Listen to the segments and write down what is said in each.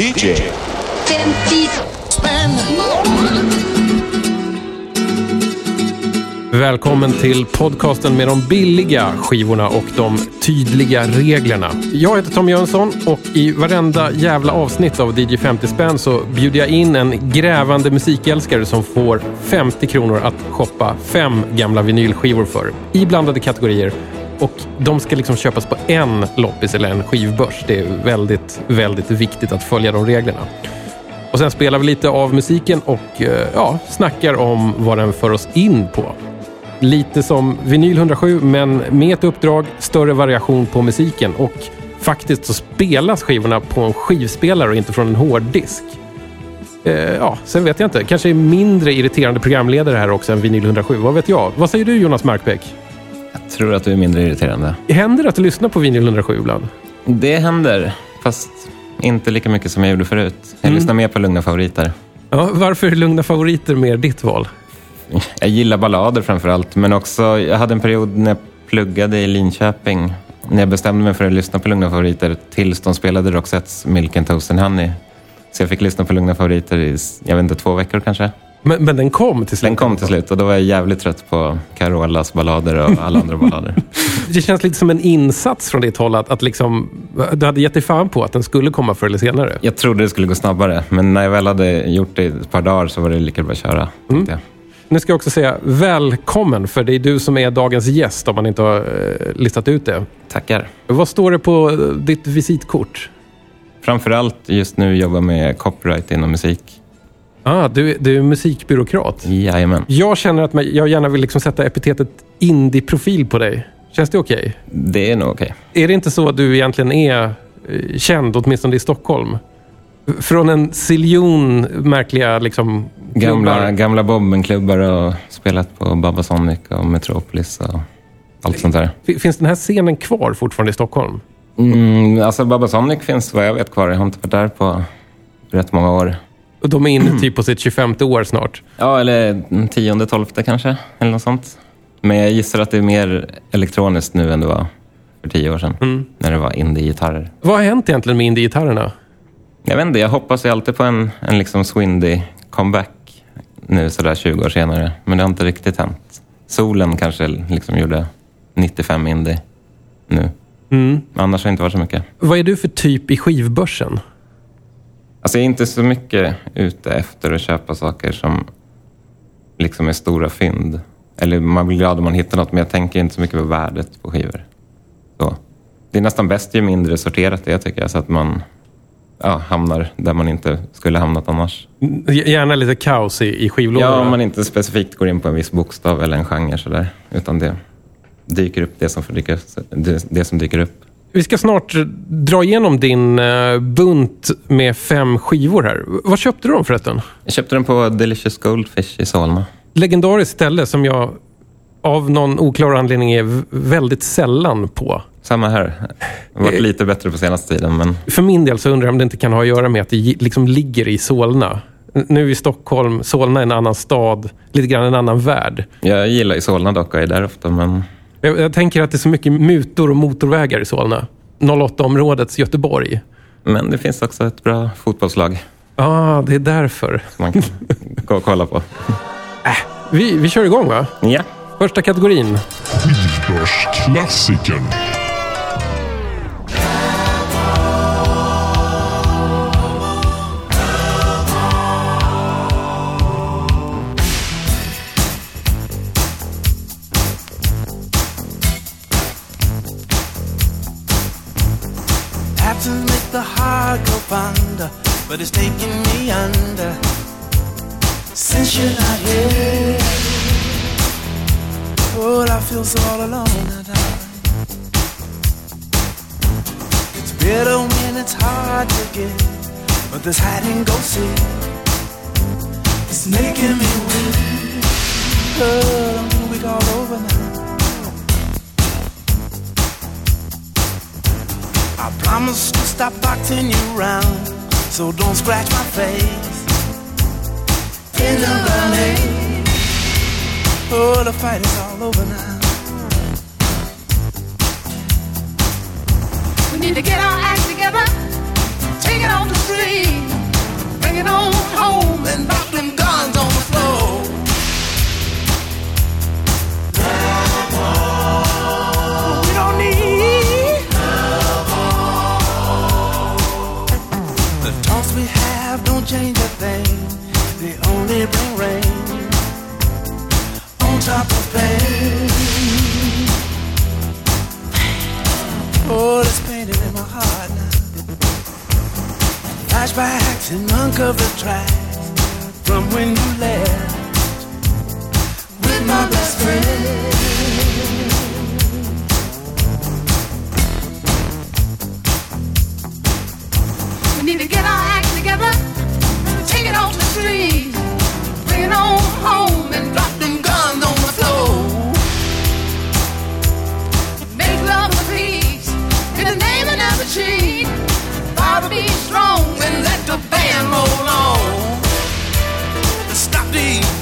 DJ. 50 Välkommen till podcasten med de billiga skivorna och de tydliga reglerna. Jag heter Tom Jönsson och i varenda jävla avsnitt av DJ 50 spänn så bjuder jag in en grävande musikälskare som får 50 kronor att shoppa fem gamla vinylskivor för i blandade kategorier. Och de ska liksom köpas på en loppis eller en skivbörs. Det är väldigt, väldigt viktigt att följa de reglerna. Och sen spelar vi lite av musiken och eh, ja, snackar om vad den för oss in på. Lite som Vinyl 107, men med ett uppdrag, större variation på musiken och faktiskt så spelas skivorna på en skivspelare och inte från en hårddisk. Eh, ja, sen vet jag inte. Kanske är mindre irriterande programledare här också än Vinyl 107. Vad vet jag? Vad säger du Jonas Markbäck? Tror att du är mindre irriterande. Händer det att du lyssnar på Vinyl 107 ibland? Det händer, fast inte lika mycket som jag gjorde förut. Jag Mm. lyssnar mer på lugna favoriter. Ja, varför är Lugna favoriter mer ditt val? Jag gillar ballader framför allt, men också, jag hade en period när jag pluggade i Linköping. När jag bestämde mig för att lyssna på lugna favoriter tills de spelade Roxettes Milk and Toast and Honey. Så jag fick lyssna på lugna favoriter i, jag vet inte, två veckor kanske. Men, men den kom till slut? Den kom till slut och då var jag jävligt trött på Carolas ballader och alla andra ballader. Det känns lite som en insats från ditt håll att, att liksom, du hade gett dig fan på att den skulle komma förr eller senare. Jag trodde det skulle gå snabbare, men när jag väl hade gjort det ett par dagar så var det lika bra att köra. jag. Nu ska jag också säga välkommen, för det är du som är dagens gäst om man inte har eh, listat ut det. Tackar. Vad står det på ditt visitkort? Framförallt just nu jobbar med copyright inom musik. Ah, du, du är musikbyråkrat. Jajamän. Jag känner att jag gärna vill liksom sätta epitetet indie-profil på dig. Känns det okej? Det är nog okej. Är det inte så att du egentligen är eh, känd, åtminstone i Stockholm? Från en ziljon märkliga liksom, Gamla, klubbar. gamla Bobbenklubbar och spelat på Babasonic och Metropolis och allt sånt där. Finns den här scenen kvar fortfarande i Stockholm? Mm, alltså Babasonic finns vad jag vet kvar. Jag har inte varit där på rätt många år. Och de är inne typ på sitt 25 år snart. Ja, eller tionde, tolfte kanske. Eller något sånt. Men jag gissar att det är mer elektroniskt nu än det var för tio år sedan. När det var indie-gitarrer. Vad har hänt egentligen med indie-gitarrerna? Jag vet inte, jag hoppas ju alltid på en, en liksom swindy comeback nu sådär 20 år senare. Men det har inte riktigt hänt. Solen kanske liksom gjorde 95 indie nu. Mm. Annars har det inte varit så mycket. Vad är du för typ i skivbörsen? Alltså jag är inte så mycket ute efter att köpa saker som liksom är stora fynd. Eller man blir glad om man hittar något, men jag tänker inte så mycket på värdet på skivor. Så. Det är nästan bäst ju mindre sorterat det är, tycker jag, så att man ja, hamnar där man inte skulle hamnat annars. Gärna lite kaos i, i skivlådorna. Ja, om man inte specifikt går in på en viss bokstav eller en genre sådär, utan det dyker upp det som, dyka, det som dyker upp. Vi ska snart dra igenom din eh, bunt med fem skivor här. Vad köpte du dem förresten? Jag köpte den på Delicious Goldfish i Solna. Legendariskt ställe som jag av någon oklar anledning är väldigt sällan på. Samma här. Det har varit lite bättre på senaste tiden, men För min del så undrar jag om det inte kan ha att göra med att det liksom ligger i Solna. Nu i Stockholm, Solna är en annan stad, lite grann en annan värld. jag gillar ju Solna dock och är där ofta, men Jag, jag tänker att det är så mycket mutor och motorvägar i Solna. 08-områdets Göteborg. Men det finns också ett bra fotbollslag ah, det är därför. man kan gå och kolla på. Vi, vi kör igång va? Ja, Första kategorin. Skivbörsklassikern. The heart go fonder, but it's taking me under. Since you're not here, oh, I feel so all alone. It's bitter when it's hard to get, but this hide and go see. It's making me weak. Oh, week all over now. I promise to stop boxing you round, so don't scratch my face. In the running, oh, the fight is all over now. We need to get our act together, take it on the street. Bring it on home and drop them Only rain on top of pain. Oh, it's painted in my heart now. Flashbacks and uncovered tracks from when you left with my best friend. cheek. I'll be strong and let the band roll on. Stop the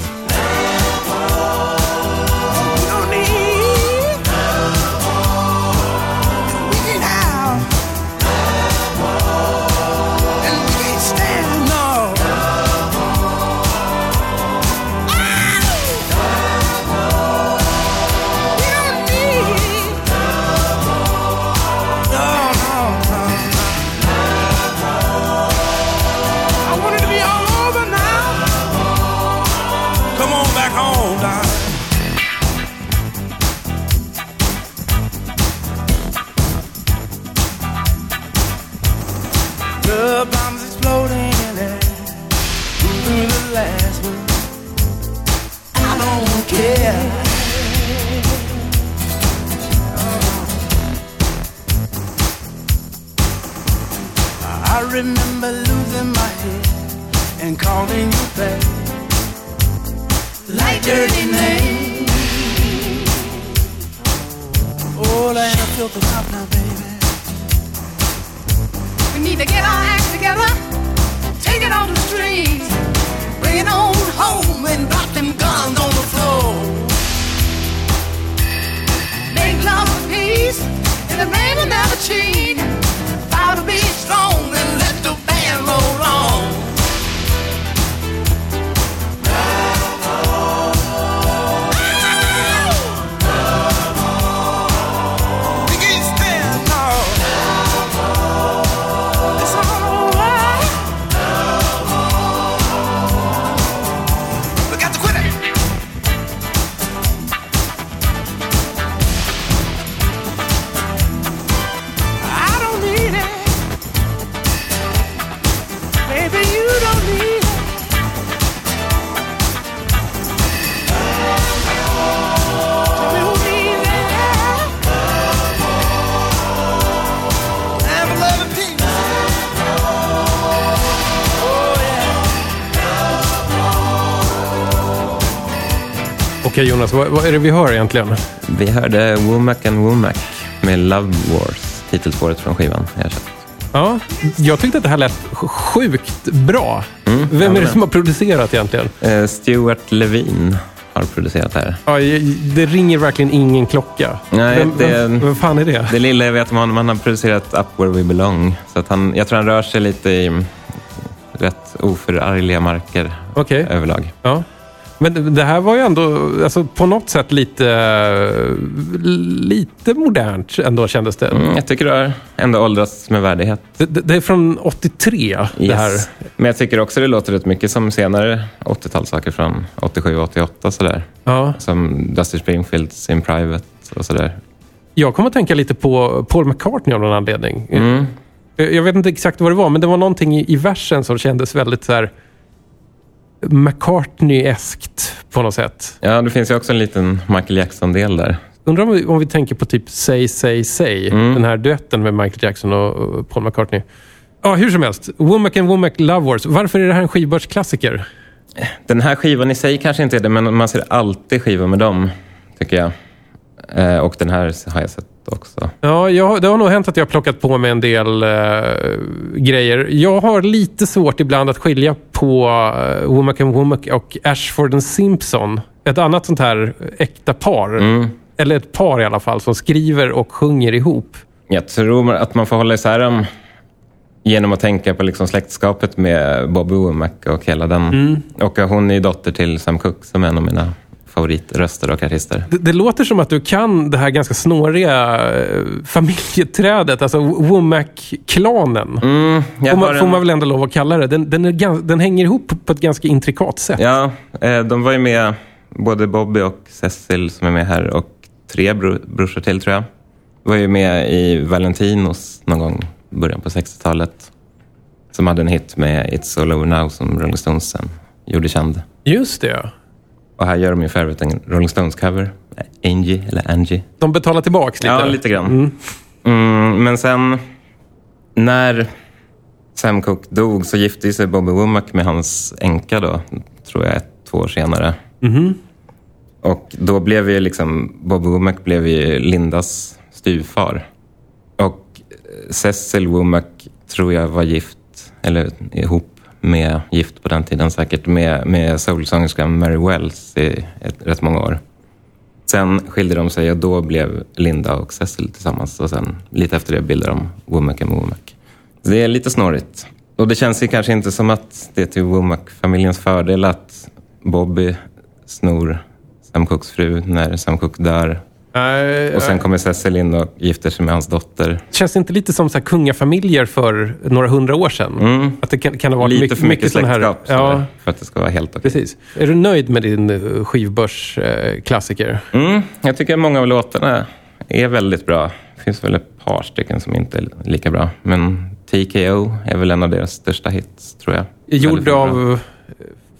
Okej Jonas, vad, vad är det vi hör egentligen? Vi hörde Womack and Womack med Love Wars, titelspåret från skivan. Jag. Ja, jag tyckte att det här lät sj- sjukt bra. Mm, Vem är det som har producerat egentligen? Eh, Stuart Levine har producerat här. Ja, det ringer verkligen ingen klocka. Nej, vem, det- vem, vem fan är det? Det lilla jag vet om honom, han har producerat Up Where We Belong. Så att han, jag tror han rör sig lite i rätt oförargliga marker Okej. överlag. Ja. Men det här var ju ändå alltså, på något sätt lite, lite modernt ändå kändes det. Mm, jag tycker det har ändå åldrats med värdighet. Det, det det är från 83 det här. Yes. Men jag tycker också det låter rätt mycket som senare 80-talssaker från 87 och 88 sådär. Ja. Som Dusty Springfields In Private och sådär. Jag kommer att tänka lite på Paul McCartney av någon anledning. Mm. Jag vet inte exakt vad det var, men det var någonting i, i versen som kändes väldigt så här McCartney-eskt på något sätt. Ja, det finns ju också en liten Michael Jackson-del där. Undrar om vi, om vi tänker på typ Say, Say, Say. Mm. Den här duetten med Michael Jackson och, Paul McCartney. Ja, hur som helst. Womack and Womack Love Wars. Varför är det här en skivbörsklassiker? Den här skivan i sig kanske inte är det, men man ser alltid skivor med dem, tycker jag. Eh, och den här har jag sett också. Ja, jag, det har nog hänt att jag har plockat på mig en del eh, grejer. Jag har lite svårt ibland att skilja på uh, Womack and Womack och Ashford and Simpson. Ett annat sånt här äkta par. Mm. Eller ett par i alla fall, som skriver och sjunger ihop. Jag tror att man får hålla isär dem genom att tänka på liksom släktskapet med Bobby Womack och hela den. Och hon är dotter till Sam Cooke som är en av mina favoritröster och artister. Det, det låter som att du kan det här ganska snåriga eh, familjeträdet, alltså Womack-klanen. Mm, Får, man, får man väl ändå lov att kalla det. Den, den, är, den hänger ihop på ett ganska intrikat sätt. Ja, eh, de var ju med, både Bobby och Cecil som är med här och tre bro, brorsor till tror jag. Var ju med i Valentinos någon gång i början på 60-talet. Som hade en hit med It's All Over Now som Rolling Stones sen gjorde känd. Just det. Och här gör de ju för övrigt en Rolling Stones-cover. Angie, eller Angie. De betalar tillbaks lite. Ja, lite grann. Mm, men sen när Sam Cooke dog så gifte sig Bobby Womack med hans änka då, tror jag ett, två år senare. Och då blev ju liksom, Bobby Womack blev ju Lindas styvfar. Och Cecil Womack tror jag var gift, eller ihop med, gift på den tiden säkert, med, med soulsångerskan Mary Wells i ett, rätt många år. Sen skilde de sig och då blev Linda och Cecil tillsammans och sen lite efter det bildade de Womack and Womack. Så det är lite snårigt. Och det känns ju kanske inte som att det är till Womack-familjens fördel att Bobby snor Sam Cooks fru när Sam Cook dör. Nej, Och sen kommer Cecil in och gifter sig med hans dotter. Känns det inte lite som så här kungafamiljer för några hundra år sedan? Att det kan, kan ha varit Lite mycket, för mycket här... släktskap så Ja, för att det ska vara helt okej. precis. Är du nöjd med din eh, skivbörsklassiker? Mm, jag tycker att många av låtarna är väldigt bra. Det finns väl ett par stycken som inte är lika bra. Men TKO är väl en av deras största hits, tror jag. Gjord av eh,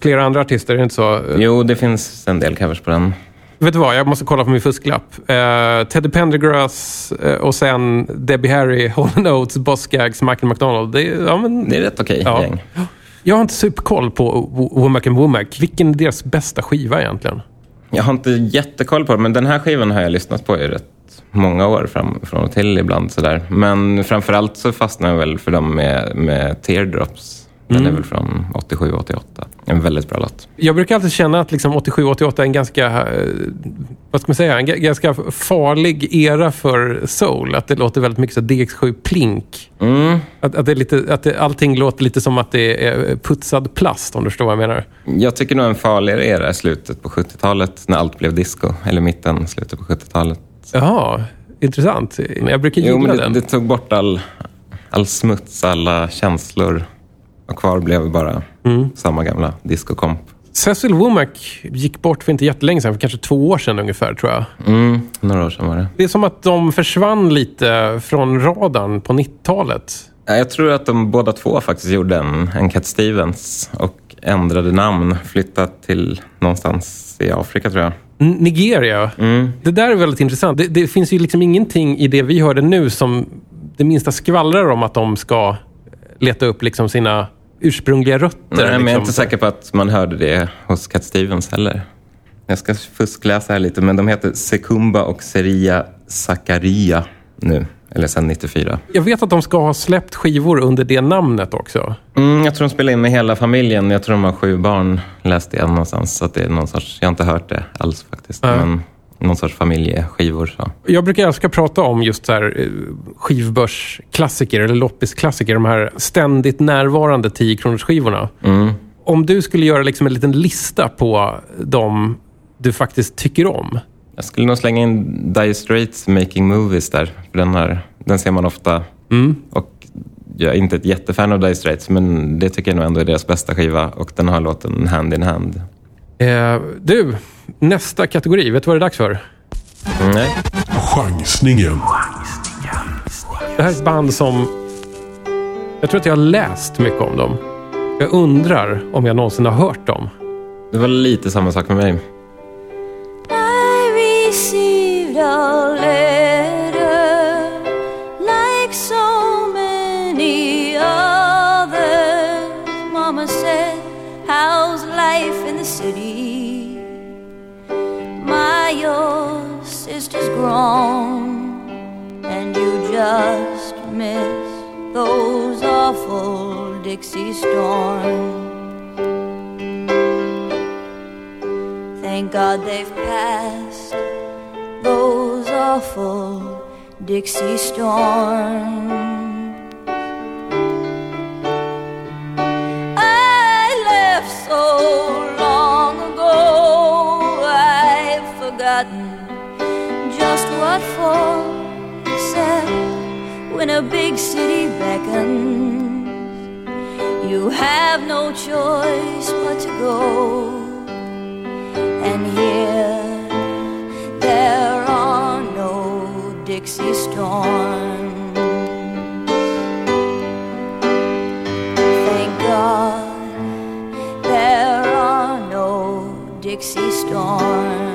flera andra artister, är det inte så? Jo, det finns en del covers på den. Vet du vad, jag måste kolla på min fusklapp. Uh, Teddy Pendergrass eh, och sen Debbie Harry, Hall Oates, Boss Gags, Michael McDonald. Det är, ja, men, Det är rätt okej Ja. gäng. Jag har inte superkoll på Wo- Womack and Womack. Vilken är deras bästa skiva egentligen? Jag har inte jättekoll på det, men den här skivan har jag lyssnat på i rätt många år fram, från och till ibland. Sådär. Men framförallt så fastnar jag väl för dem med, med Teardrops. Den Mm. är väl från 87-88. En väldigt bra låt. Jag brukar alltid känna att liksom 87-88 är en ganska, eh, vad ska man säga, en ga- ganska farlig era för soul. Att det låter väldigt mycket så DX7 plink. Mm. Att, att, det är lite, att det, allting låter lite som att det är putsad plast, om du förstår vad jag menar. Jag tycker nog en farligare era i slutet på 70-talet när allt blev disco. Eller mitten, slutet på 70-talet. Jaha, intressant. Jag brukar Jo, gilla men det, den. det tog bort all, all smuts, alla känslor. Och kvar blev bara Mm. samma gamla discokomp. Cecil Womack gick bort för inte jättelänge sedan, för kanske två år sedan ungefär tror jag. Mm, några år sedan var det. Det är som att de försvann lite från radarn på 90-talet. Ja, Jag tror att de båda två faktiskt gjorde en, en Cat Stevens och ändrade namn. Flyttat till någonstans i Afrika tror jag. Nigeria. Mm. Det där är väldigt intressant. Det, det finns ju liksom ingenting i det vi hörde nu som det minsta skvallrar om att de ska leta upp liksom sina ursprungliga rötter. Nej, men jag är liksom. inte säker på att man hörde det hos Cat Stevens heller. Jag ska fuskläsa här lite, men de heter Sekumba och Seria Zakaria nu. Eller sedan 94. Jag vet att de ska ha släppt skivor under det namnet också. Mm, jag tror de spelar in med hela familjen. Jag tror de har sju barn, läste jag någonstans. Så att det är någon sorts, jag har inte hört det alls faktiskt. Nej. Men någon sorts familjeskivor. Så. Jag brukar älska prata om just så här, eh, skivbörsklassiker eller loppisklassiker. De här ständigt närvarande 10 kronors skivorna. Mm. Om du skulle göra liksom en liten lista på de du faktiskt tycker om. Jag skulle nog slänga in Dire Straits Making Movies där. För den, här, den ser man ofta. Mm. Och jag är inte ett jättefan av Dire Straits, men det tycker jag nog ändå är deras bästa skiva. Och den har låten Hand in Hand. Eh, du, nästa kategori. Vet du vad det är dags för? Nej. Chansningen. Det här är ett band som... Jag tror att jag har läst mycket om dem. Jag undrar om jag någonsin har hört dem. Det var lite samma sak med mig. I received a grown, and you just miss those awful Dixie storms. Thank God they've passed those awful Dixie storms. When a big city beckons. You have no choice but to go. And here there are no Dixie storms. Thank God there are no Dixie storms.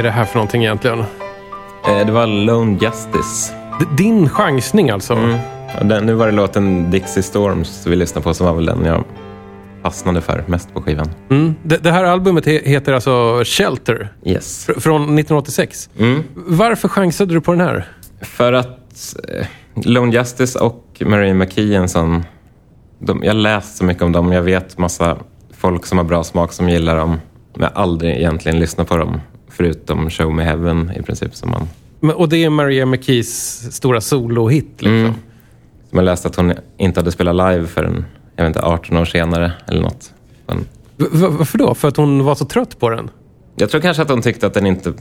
Är det här för någonting egentligen? Eh, Det var Lone Justice. D- Din chansning alltså? Mm. Och den, nu var det låten Dixie Storms vi lyssnade på som var väl den jag fastnade för mest på skivan. Mm. Det, det här albumet he- heter alltså Shelter Yes. fr- från 1986. Mm. Varför chansade du på den här? För att eh, Lone Justice och Marie en sån... De, jag har läst så mycket om dem. Jag vet massa folk som har bra smak som gillar dem. Men jag har aldrig egentligen lyssnat på dem. Förutom Show Me Heaven i princip. Som man, Men- Och det är Maria McKees stora solohit. Liksom. Mm. som jag läste att hon inte hade spelat live förrän jag vet inte, 18 år senare eller något. Men varför då? För att hon var så trött på den? jag tror kanske att hon tyckte att den inte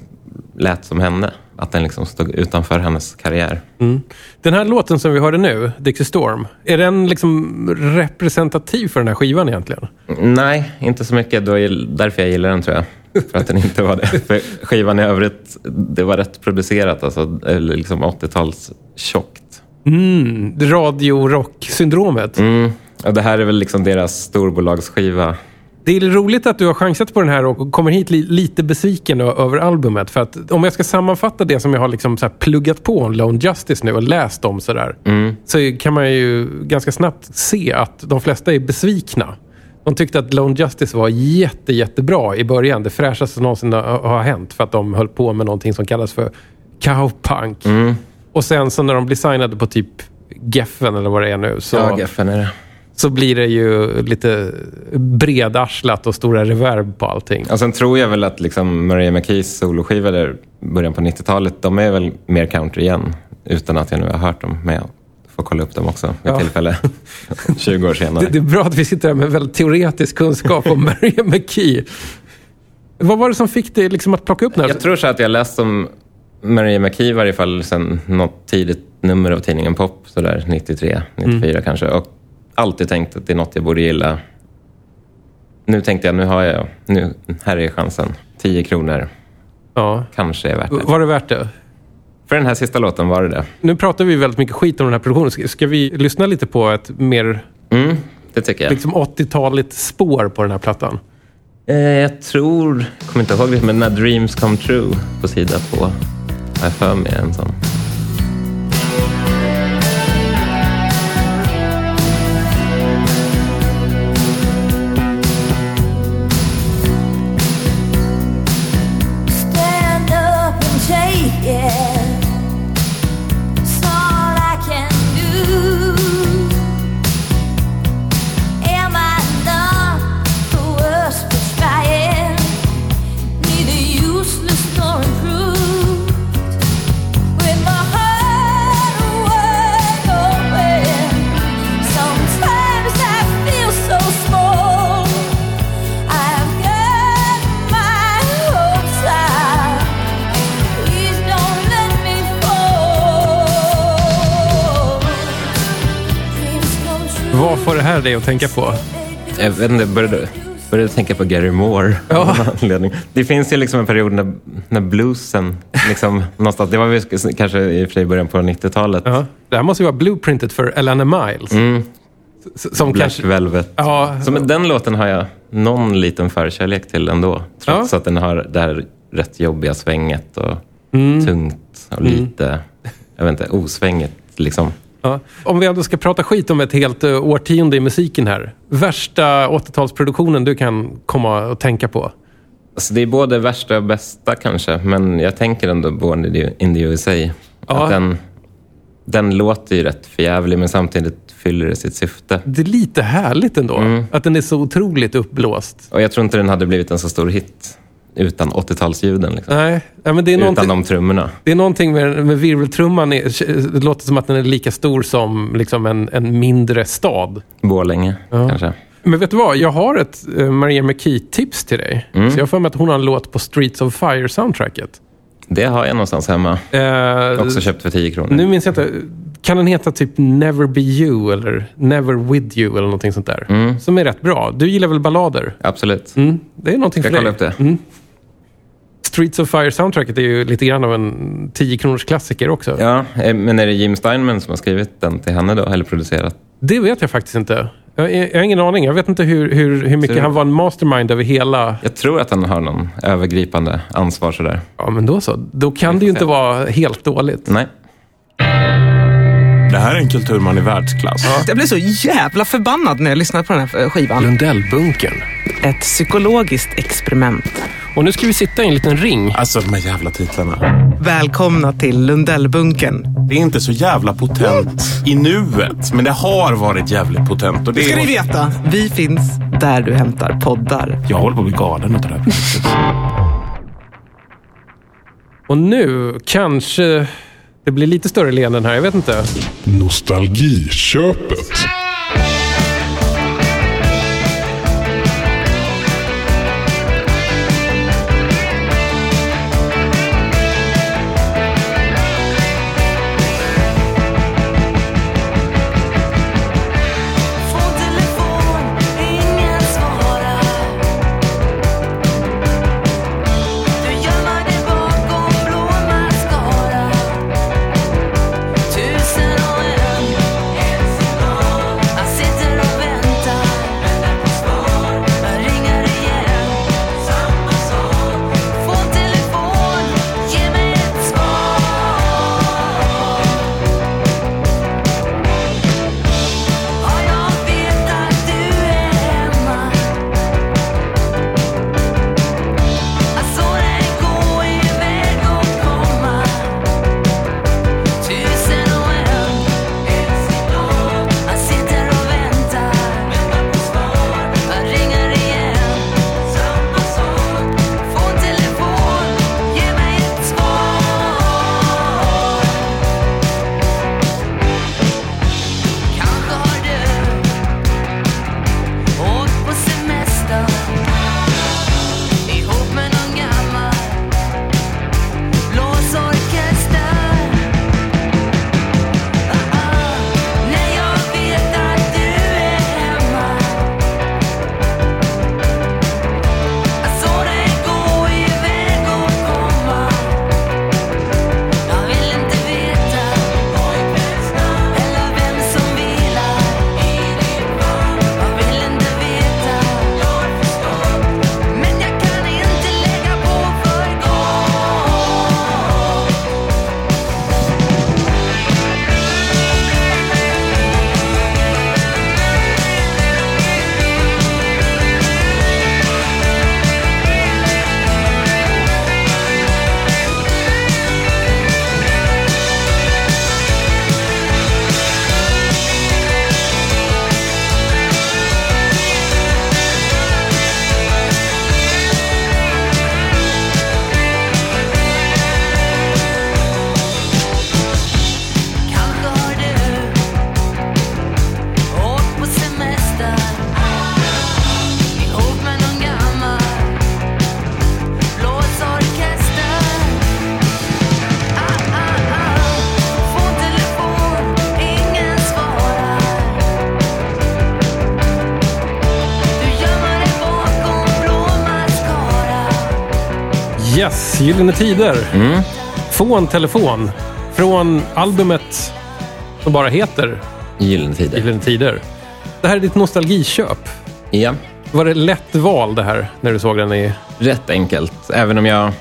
lät som henne. Att den liksom stod utanför hennes karriär. Mm. Den här låten som vi hörde nu, Dixie Storm, är den liksom representativ för den här skivan egentligen? Nej, inte så mycket. Det var därför jag gillar den tror jag. För att den inte var det. För skivan i övrigt, det var rätt producerat. Alltså, eller liksom 80-tals tjockt. Mm, radio-rock-syndromet. Mm. Och det här är väl liksom deras storbolagsskiva. Det är roligt att du har chansat på den här och kommer hit li- lite besviken över albumet. För att om jag ska sammanfatta det som jag har liksom pluggat på om Lone Justice nu och läst om sådär. Mm. Så kan man ju ganska snabbt se att de flesta är besvikna. De tyckte att Lone Justice var jätte, jättebra i början. Det fräschaste som någonsin har, hänt. För att de höll på med någonting som kallas för cowpunk. Mm. Och sen så när de blir signade på typ Geffen eller vad det är nu. Så, Ja, Geffen är det. så blir det ju lite bredarslat och stora reverb på allting. Och sen tror jag väl att liksom Maria McKees soloskiva där början på 90-talet, de är väl mer country igen. Utan att jag nu har hört dem. Men jag får kolla upp dem också vid Ja. tillfälle. 20 år senare. Det, det är bra att vi sitter här med väldigt teoretisk kunskap om Maria McKee. Vad var det som fick dig liksom att plocka upp den här? Jag tror så att jag läst om Maria McKee i varje fall sen något tidigt nummer av tidningen Pop, sådär 93, 94 kanske. Och alltid tänkt att det är något jag borde gilla. Nu tänkte jag, nu har jag, nu, här är chansen. 10 kronor, Ja. kanske är värt det. Var det värt det? För den här sista låten var det det. Nu pratar vi väldigt mycket skit om den här produktionen. Ska, ska vi lyssna lite på ett mer Mm, det tycker jag. liksom 80-taligt spår på den här plattan? Eh, jag tror, jag kommer inte ihåg det, men när Dreams Come True på sida två. Har jag för mig en sån. Vad får det här dig att tänka på? Jag vet inte, började, började tänka på Gary Moore Ja. anledning. Det finns ju liksom en period när, när bluesen, liksom, någonstans, det var väl kanske i och för sig början på 90-talet. Ja. Det här måste ju vara blueprintet för Alana Miles. Mm, Som Black kanske... Velvet. Ja, men den låten har jag någon liten förkärlek till ändå. Trots Ja. att den har det här rätt jobbiga svänget och Mm. tungt och lite, jag vet inte, osvängigt liksom. Ja. Om vi ändå ska prata skit om ett helt uh, årtionde i musiken här. Värsta 80-talsproduktionen du kan komma och tänka på? Alltså det är både värsta och bästa kanske, men jag tänker ändå Born in the USA. Ja. Att den, den låter ju rätt förjävlig, men samtidigt fyller det sitt syfte. Det är lite härligt ändå. Mm. Att den är så otroligt uppblåst. Och jag tror inte den hade blivit en så stor hit utan 80-talsljuden. Liksom. Nej, ja, men det är Utan de trummorna. Det är någonting med, med virveltrumman. är- Det låter som att den är lika stor som liksom en, en mindre stad. Borlänge, kanske. Men vet du vad? Jag har ett eh, Maria McKee-tips till dig. Mm. Så jag för mig att hon har en låt på Streets of Fire-soundtracket. Det har jag någonstans hemma. Eh, Också köpt för 10 kronor. nu minns jag inte. Kan den heta typ Never Be You eller Never With You eller någonting sånt där? Mm. Som är rätt bra. Du gillar väl ballader? Absolut. Mm. Det är någonting Ska för dig. kolla upp det? Streets of Fire-soundtracket är ju lite grann av en 10 kronors klassiker också. Ja, eh, men är det Jim Steinman som har skrivit den till henne då, eller producerat? Det vet jag faktiskt inte. Jag, jag har ingen aning. Jag vet inte hur, hur, hur mycket Så- han var en mastermind över hela... Jag tror att han har någon övergripande ansvar sådär. Ja, men då så. Då kan det ju inte vara helt dåligt. Nej. Det här är en kulturman i världsklass. Jag blev så jävla förbannad när jag lyssnade på den här eh, skivan. Lundellbunkern. Ett psykologiskt experiment. Och nu ska vi sitta i en liten ring. Alltså de här jävla titlarna. Välkomna till Lundellbunkern. Det är inte så jävla potent i nuet, men det har varit jävligt potent. Och det Ska ni veta, vi finns där du hämtar poddar. Jag håller på att bli galen av det här projektet. Och nu kanske det blir lite större leenden här. Jag vet inte. Nostalgiköpet. Gyllene Tider. Få en telefon från albumet som bara heter Gyllene Tider. Gyllene Tider. Det här är ditt nostalgiköp. Ja, Var det lätt val det här när du såg den i... rätt enkelt. Även om jag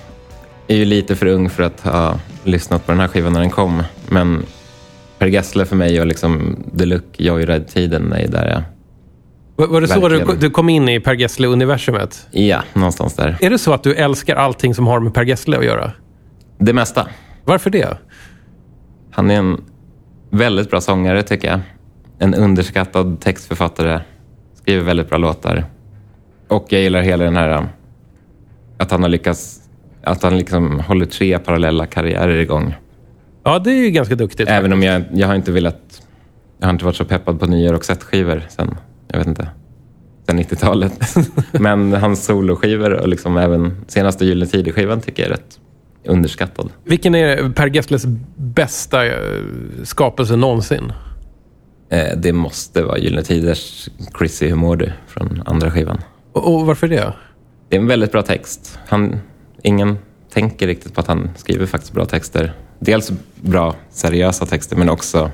är ju lite för ung för att ha lyssnat på den här skivan när den kom. Men Per Gessle för mig och liksom Look, Joyride-tiden är där jag... Var, var det så du, du kom in i Per Gessle-universumet? Ja, någonstans där. Är det så att du älskar allting som har med Per Gessle att göra? Det mesta. Varför det? Han är en väldigt bra sångare tycker jag. En underskattad textförfattare. Skriver väldigt bra låtar. Och jag gillar hela den här... um, Att han har lyckats... Att han liksom håller tre parallella karriärer igång. Ja, det är ju ganska duktigt. Även om jag, jag har inte velat... Jag har inte varit så peppad på nya Roxette-skivor sen, jag vet inte, sen 90-talet. Men hans soloskivor och liksom även senaste Gyllene Tider-skivan tycker jag är rätt underskattad. Vilken är Per Gessles bästa eh, skapelse någonsin? Eh, det måste vara Gyllene Tiders Chrissy Hur mår du? från andra skivan. Och, och varför det? Det är en väldigt bra text. Han, ingen tänker riktigt på att han skriver faktiskt bra texter. Dels bra, seriösa texter, men också...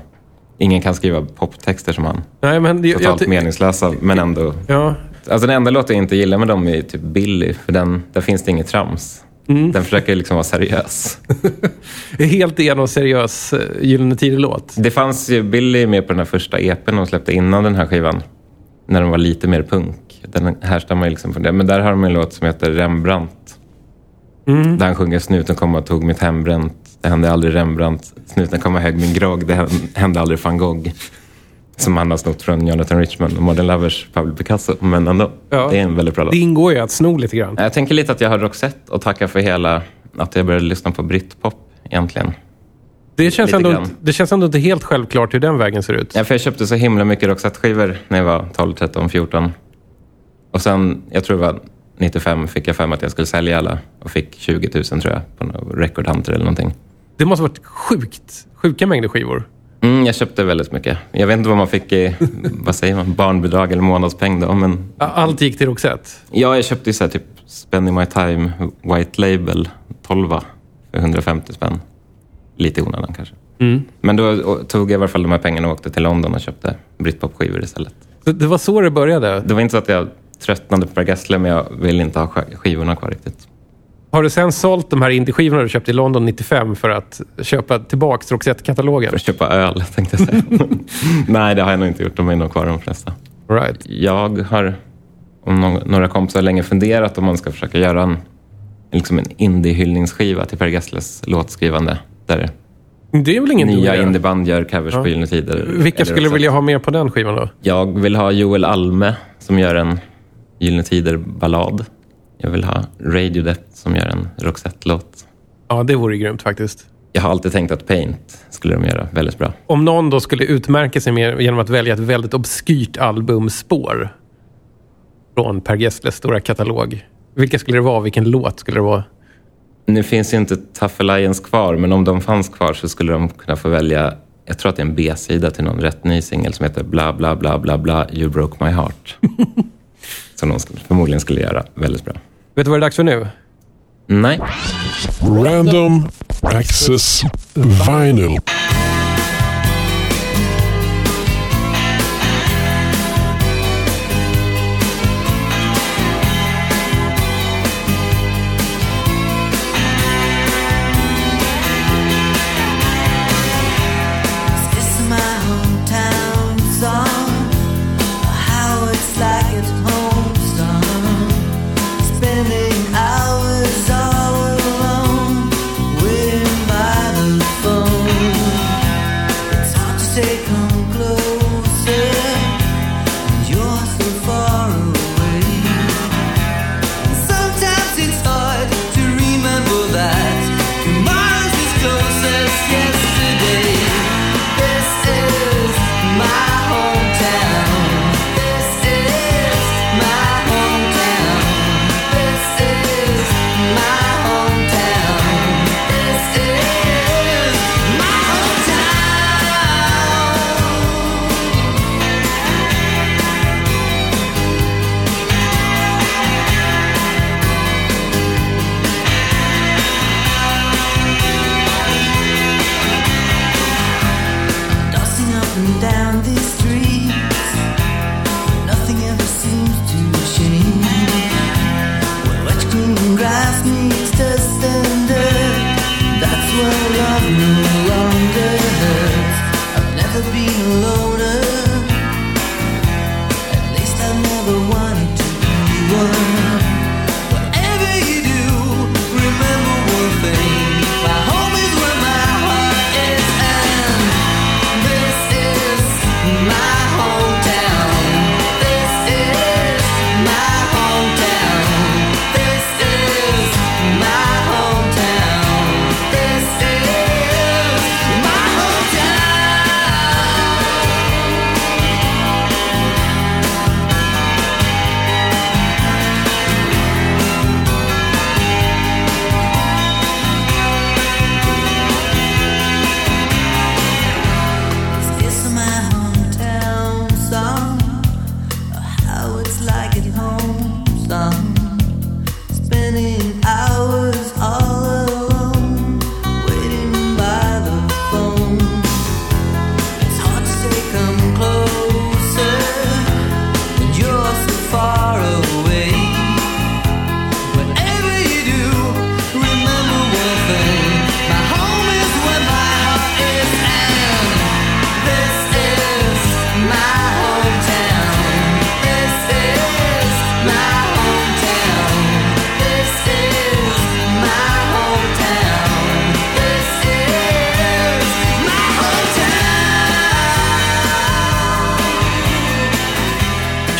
Ingen kan skriva poptexter som han. Nej, men jag, Totalt jag, meningslösa, men ändå... Ja, Alltså den enda låten jag inte gillar med dem är typ Billy, för den, där finns det inget trams. Mm. Den försöker liksom vara seriös. helt igenom en seriös eh, Gyllene Tider-låt. Det fanns ju Billy med på den här första EPn de släppte innan den här skivan. När de var lite mer punk. Den härstammar ju liksom från det. Men där har de en låt som heter Rembrandt. Mm. Där han sjunger Snuten kom och tog mitt hembränt. Det hände aldrig Rembrandt. Snuten kom och högg min grogg. Det hände aldrig van Gogh. Som han har snott från Jonathan Richman och Modern Lovers Pablo Picasso. Men ändå, Ja. det är en väldigt bra låt. Det ingår ju att sno lite grann. Jag tänker lite att jag har Roxette och tacka för hela... Att jag började lyssna på britpop egentligen. Det känns, ändå, inte- det känns ändå inte helt självklart hur den vägen ser ut. Ja, för jag köpte så himla mycket Roxette-skivor när jag var 12, 13, 14. Och sen, jag tror det var 95, fick jag för mig att jag skulle sälja alla. Och fick 20 000 tror jag på Record Hunter eller någonting. Det måste ha varit sjukt, sjuka mängder skivor. Mm, jag köpte väldigt mycket. Jag vet inte vad man fick i, vad säger man, barnbidrag eller månadspeng då. Men Allt gick till Roxette. ja, jag köpte så typ Spending My Time White Label 12 för 150 spänn. Lite i onödan kanske. Men då tog jag i alla fall de här pengarna och åkte till London och köpte britpop-skivor istället. Det var så det började. Det var inte så att jag tröttnade på Per Gessle, men jag vill inte ha sk- skivorna kvar riktigt. Har du sen sålt de här indie-skivorna du köpte i London 95 för att köpa tillbaka Roxette-katalogen? För att köpa öl, tänkte jag säga. Nej, det har jag nog inte gjort. De är nog kvar de flesta. Right. Jag har, om några kompisar, länge funderat om man ska försöka göra en, liksom en indie-hyllningsskiva till Per Gessles låtskrivande. Där Det är väl ingen nya indieband gör covers på Gyllene Tider. Vilka skulle också- vilja ha med på den skivan då? Jag vill ha Joel Alme som gör en Gyllene Tider-ballad. Jag vill ha Radiodeath som gör en Roxette-låt. Ja, det vore grymt faktiskt. Jag har alltid tänkt att Paint skulle de göra väldigt bra. Om någon då skulle utmärka sig med, genom att välja ett väldigt obskyrt albumspår från Per Gessles stora katalog. Vilka skulle det vara? Vilken låt skulle det vara? Nu finns ju inte Tough Alliance kvar, men om de fanns kvar så skulle de kunna få välja, jag tror att det är en B-sida till någon rätt ny singel som heter Bla bla bla bla bla You broke my heart. som de förmodligen skulle göra väldigt bra. Vet du vad det är dags för nu? Nej, Random Access Vinyl.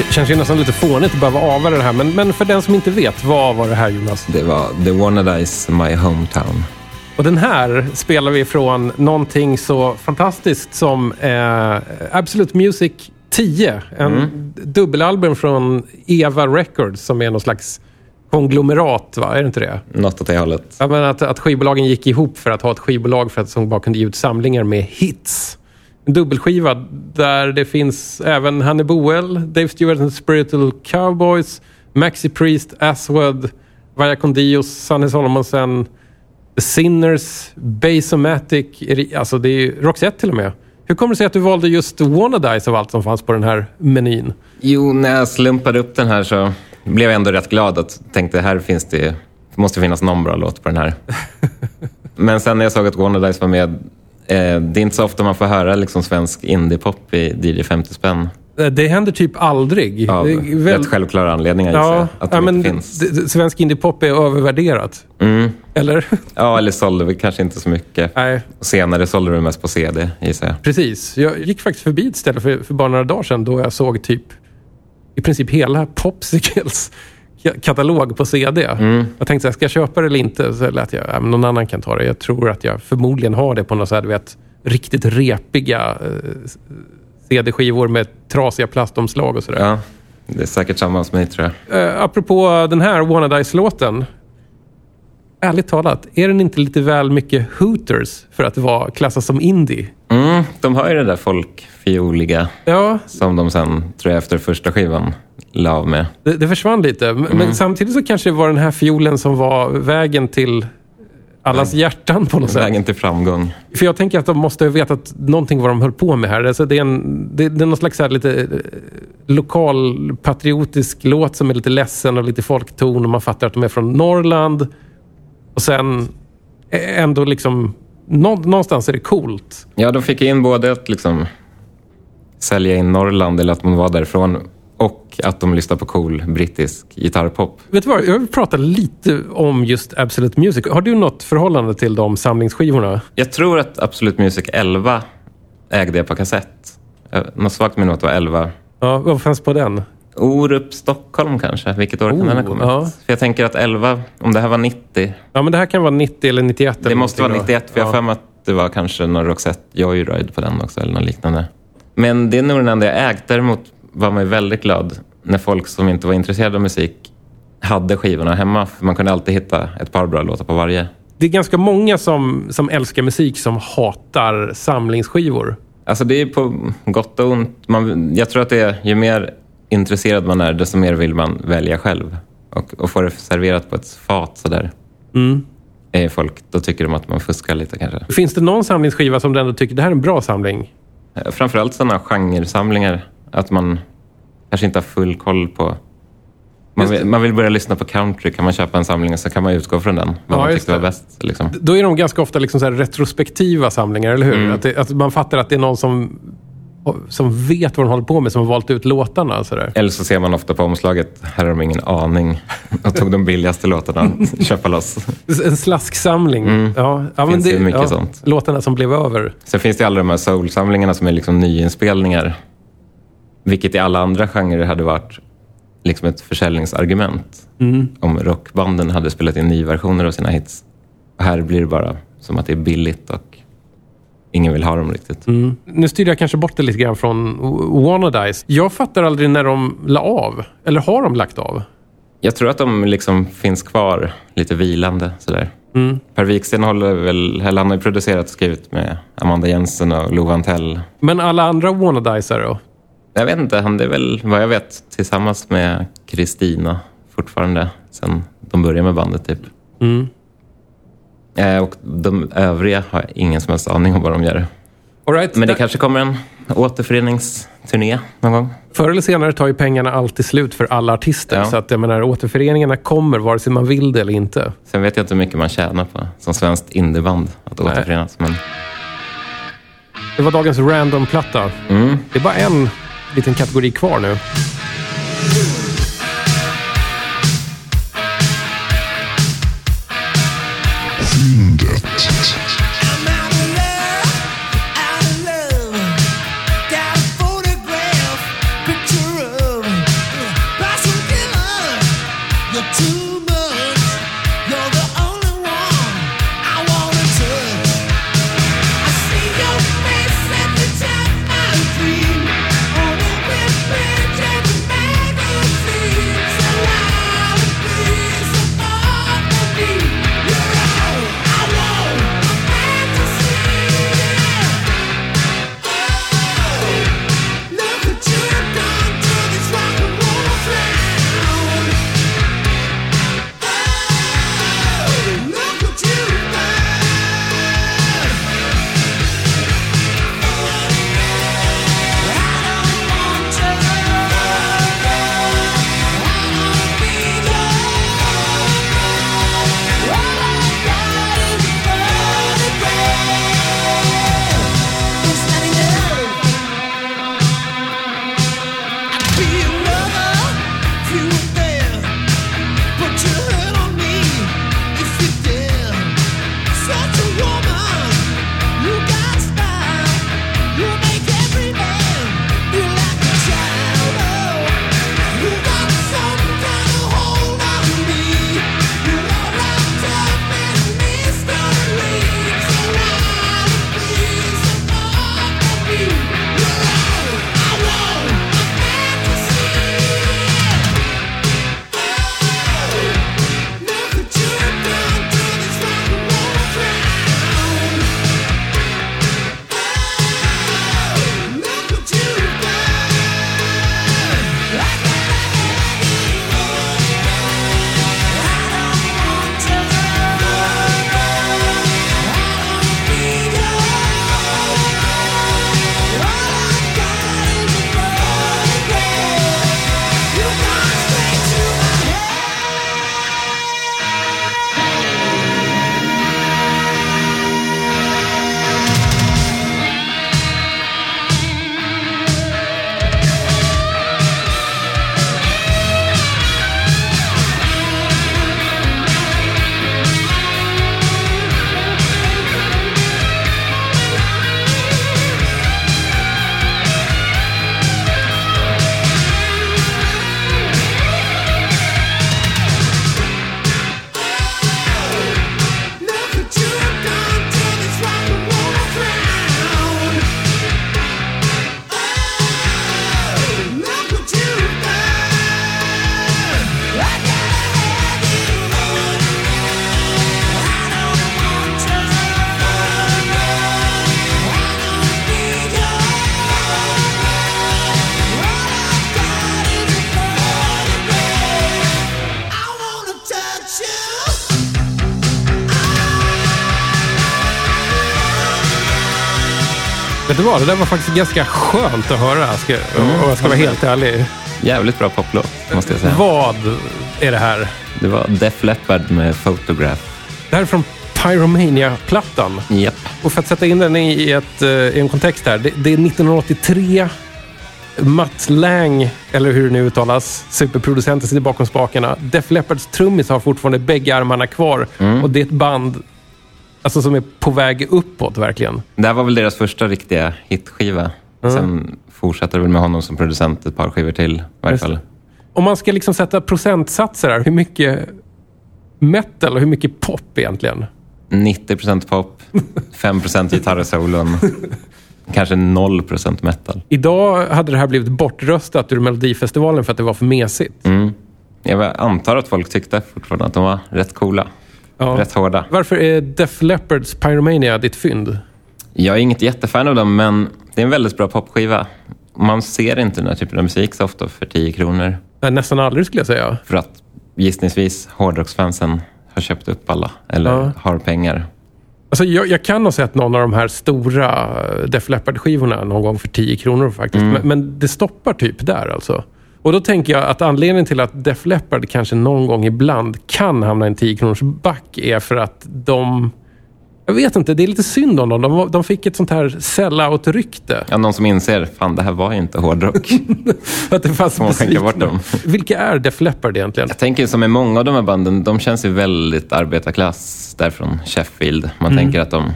Känns ju nästan lite fånigt att behöva ava det här. Men, men för den som inte vet, vad var det här Jonas? Det var The Wannadies My Hometown. Och den här spelar vi från någonting så fantastiskt som eh, Absolute Music 10. En dubbelalbum från Eva Records som är någon slags konglomerat, va? Är det inte det? Något åt det hållet. Ja, men att, att skivbolagen gick ihop för att ha ett skivbolag för att som bara kunde ge ut samlingar med hits. En dubbelskiva där det finns även Hanne Boel, Dave Stewart and Spiritual Cowboys, Maxi Priest, Aswad, Vaya con Dios, Sanne Solomonsen, The Sinners, Basomatic, alltså det är Roxette till och med. Hur kommer det sig att du valde just Wannadies av allt som fanns på den här menyn? Jo, när jag slumpade upp den här så blev jag ändå rätt glad och tänkte här finns det, det måste finnas någon bra låt på den här. Men sen när jag såg att Wannadies var med, eh, det är inte så ofta man får höra liksom svensk indiepop i DJ 50 spänn. Eh, Det händer typ aldrig. Av Det är väl- rätt självklara anledningar Ja, jag, att ja men inte finns. det- svensk indiepop är övervärderat. Mm. Eller? Ja, eller sålde vi kanske inte så mycket. Nej, Och senare sålde vi mest på CD, gissar jag. precis. Jag gick faktiskt förbi ett ställe för, för bara några dagar sedan då jag såg typ i princip hela Popsicles katalog på CD. Jag tänkte, så här, ska jag köpa det eller inte? Så lät jag, ja, men någon annan kan ta det. Jag tror att jag förmodligen har det på något så här, du vet, riktigt repiga eh, CD-skivor med trasiga plastomslag och sådär. Ja, det är säkert samma hos mig tror jag. Uh, apropå den här Wannadies-låten. Ärligt talat, är den inte lite väl mycket Hooters för att vara klassas som indie? Mm, de har ju det där folkfioliga Ja, som de sen, tror jag, efter första skivan av med. det, det försvann lite. Men, Mm. men samtidigt så kanske det var den här fiolen som var vägen till allas hjärtan på något sätt. Vägen till framgång. För jag tänker att de måste ha vetat någonting vad de höll på med här. Alltså det, är en, det, det är någon slags här lite eh, lokal patriotisk låt som är lite ledsen och lite folkton och man fattar att de är från Norrland. Och sen eh, ändå liksom... Nå, någonstans är det coolt. Ja, de fick in både att liksom sälja in Norrland, eller att man var därifrån, och att de lyssnade på cool brittisk gitarrpop. Vet du vad? Jag vill prata lite om just Absolute Music. Har du något förhållande till de samlingsskivorna? Jag tror att Absolute Music 11 ägde jag på kassett. Eh, Något svagt minne att det var 11. Ja, vad fanns på den? Orup Stockholm kanske? Vilket år kan Oh, den ha kommit? ja. För jag tänker att 11, om det här var 90, Ja, men det här kan vara 90 eller 91. det eller måste vara någonting då. 91, för jag har Ja. för mig att det var kanske någon Roxette Joyride på den också, eller något liknande. Men det är nog den enda jag ägt. Däremot var man ju väldigt glad när folk som inte var intresserade av musik hade skivorna hemma. För man kunde alltid hitta ett par bra låtar på varje. Det är ganska många som, som älskar musik som hatar samlingsskivor. Alltså det är på gott och ont. Man, jag tror att det är, ju mer intresserad man är, desto mer vill man välja själv. Och, och få det serverat på ett fat sådär. Mm. Är folk, då tycker de att man fuskar lite kanske. Finns det någon samlingsskiva som du ändå tycker det här är en bra samling? Eh, Framförallt sådana genresamlingar. Att man kanske inte har full koll på... Man det. vill, man vill börja lyssna på country. Kan man köpa en samling och så kan man utgå från den. Vad Ja, man tyckte var det. bäst. Liksom. Då är de ganska ofta liksom retrospektiva samlingar, eller hur? Mm. Att, det, att man fattar att det är någon som, som vet vad de håller på med, som har valt ut låtarna. Så där. Eller så ser man ofta på omslaget, här har de ingen aning. Och tog de billigaste låtarna, köpa loss. En slasksamling. Mm. Ja, ja, Finns ju mycket sånt. Låtarna som blev över. Sen finns det alla de här soulsamlingarna som är liksom nyinspelningar. Vilket i alla andra genrer hade varit liksom ett försäljningsargument. Mm. Om rockbanden hade spelat in nyversioner av sina hits. Och här blir det bara som att det är billigt och ingen vill ha dem riktigt. Mm. Nu styr jag kanske bort det lite grann från Wannadies. Jag fattar aldrig när de la av. Eller har de lagt av? Jag tror att de liksom finns kvar lite vilande sådär. Mm. Per Wiksten håller väl, eller han har ju producerat och skrivit med Amanda Jensen och Love Antell. Men alla andra Wannadiesare då? Jag vet inte, han är väl vad jag vet tillsammans med Kristina fortfarande sen de började med bandet typ. Mm. Eh, och de övriga har jag ingen som helst aning om vad de gör. All right. Men det Där- kanske kommer en återföreningsturné någon gång. Förr eller senare tar ju pengarna alltid slut för alla artister. Ja. Så att jag menar, återföreningarna kommer vare sig man vill det eller inte. Sen vet jag inte hur mycket man tjänar på som svenskt indieband att Nej. återförenas. Men, Det var dagens random-platta. mm. Det är bara en liten kategori kvar nu. Vad? Det där var faktiskt ganska skönt att höra. Ska, och jag ska vara helt ärlig. Jävligt bra poplåt, måste jag säga. Vad är det här? Det var Def Leppard med Photograph. Det här är från Pyromania-plattan. Japp. Och för att sätta in den i, ett, eh, i en kontext här. Det, det är 1983. Mats Lang, eller hur det nu uttalas, superproducenten sitter bakom spakarna. Def Leppards trummis har fortfarande bägge armarna kvar. Och det är ett band alltså, som är på väg uppåt verkligen. Det här var väl deras första riktiga hitskiva. Sen fortsatte det väl med honom som producent ett par skivor till i varje fall. Om man ska liksom sätta procentsatser här, hur mycket metal och hur mycket pop egentligen? 90% pop, 5% gitarrsolon, kanske 0% metal. Idag hade det här blivit bortröstat ur Melodifestivalen för att det var för mesigt. Mm. Jag antar att folk tyckte fortfarande att de var rätt coola. Ja. Rätt hårda. Varför är Def Leppards Pyromania ditt fynd? Jag är inget jättefan av dem, men det är en väldigt bra popskiva. Man ser inte den här typen av musik så ofta för 10 kronor. Nej, Nästan aldrig skulle jag säga. För att gissningsvis hårdrocksfansen har köpt upp alla, eller Ja. har pengar. Alltså, jag, jag kan ha sett någon av de här stora Def Leppard-skivorna någon gång för 10 kronor faktiskt. Mm. Men, men det stoppar typ där alltså. Och då tänker jag att anledningen till att Def Leppard kanske någon gång ibland kan hamna i en 10 kronors back är för att de... Jag vet inte, det är lite synd om dem. De, de fick ett sånt här sell-out-rykte. Ja, någon som inser, fan det här var inte hårdrock. Att det fanns man skänka bort dem? Vilka är Def Leppard egentligen? Jag tänker som med många av de här banden, de känns ju väldigt arbetarklass där från Sheffield. Man Mm. tänker att de,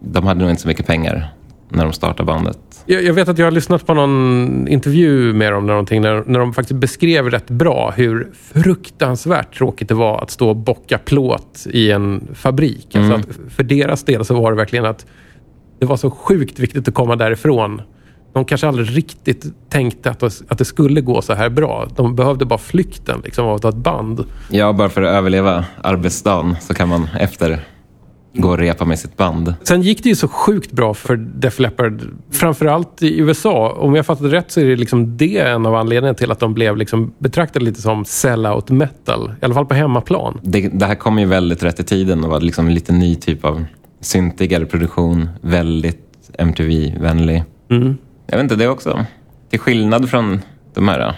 de hade nog inte så mycket pengar när de startade bandet. Jag, jag vet att jag har lyssnat på någon intervju med dem, någonting, när, när de faktiskt beskrev rätt bra hur fruktansvärt tråkigt det var att stå och bocka plåt i en fabrik. Alltså att för deras del så var det verkligen att det var så sjukt viktigt att komma därifrån. De kanske aldrig riktigt tänkte att, att det skulle gå så här bra. De behövde bara flykten liksom, av ett band. Ja, bara för att överleva arbetsdagen så kan man efter gå och repa med sitt band. Sen gick det ju så sjukt bra för Def Leppard, framförallt i USA. Om jag fattat rätt så är det liksom det en av anledningarna till att de blev liksom betraktade lite som sell-out metal. I alla fall på hemmaplan. Det, det här kom ju väldigt rätt i tiden och var liksom en lite ny typ av syntigare produktion. Väldigt MTV-vänlig. Mm. Jag vet inte, det också. Till skillnad från de här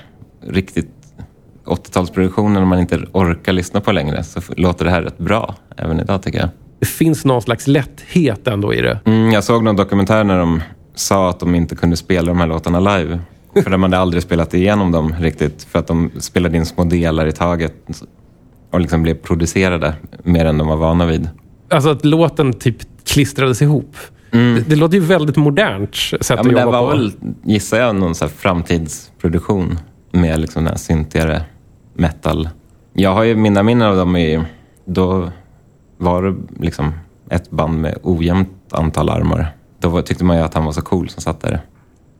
riktigt 80-talsproduktionerna man inte orkar lyssna på längre så låter det här rätt bra även idag tycker jag. Det finns någon slags lätthet ändå i det. Mm, jag såg någon dokumentär när de sa att de inte kunde spela de här låtarna live. För de hade aldrig spelat igenom dem riktigt. För att de spelade in små delar i taget och liksom blev producerade mer än de var vana vid. Alltså att låten typ klistrades ihop. Det, det låter ju väldigt modernt sätt Mm. Ja, att men det jobba var på. väl, gissar jag, någon så framtidsproduktion med liksom den här syntigare metal. Jag har ju mina minnen av dem i, då var det liksom ett band med ojämnt antal armar. Då tyckte man ju att han var så cool som satt där.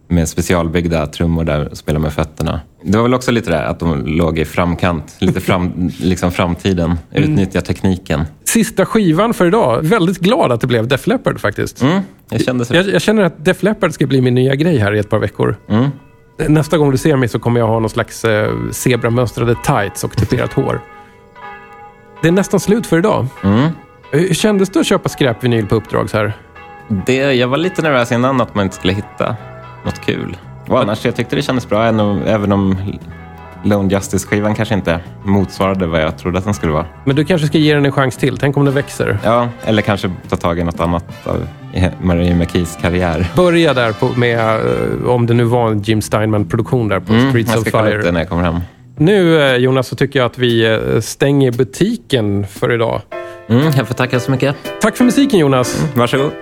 Med specialbyggda trummor där och spelade med fötterna. Det var väl också lite det att de låg i framkant, lite fram, liksom framtiden, utnyttja tekniken. Sista skivan för idag. Väldigt glad att det blev Def Leppard faktiskt. Mm, jag kände så. Jag, jag känner att Def Leppard ska bli min nya grej här i ett par veckor. Mm. Nästa gång du ser mig så kommer jag ha någon slags eh, zebramönstrade tights och tuperat hår. Det är nästan slut för idag. Mm. Hur kändes det att köpa skräpvinyl på uppdrag så här? Det, jag var lite nervös innan att man inte skulle hitta något kul. Och annars, jag tyckte det kändes bra, även om, Lone Justice-skivan kanske inte motsvarade vad jag trodde att den skulle vara. Men du kanske ska ge den en chans till. Tänk om den växer. Ja, eller kanske ta tag i något annat av Marie McKees karriär. Börja där på, med, eh, om det nu var en Jim Steinman-produktion där på Mm, Streets jag of ska kolla upp det Fire. när jag kommer hem. Nu eh, Jonas så tycker jag att vi eh, stänger butiken för idag. Mm, jag får tacka så mycket. Tack för musiken Jonas. Varsågod.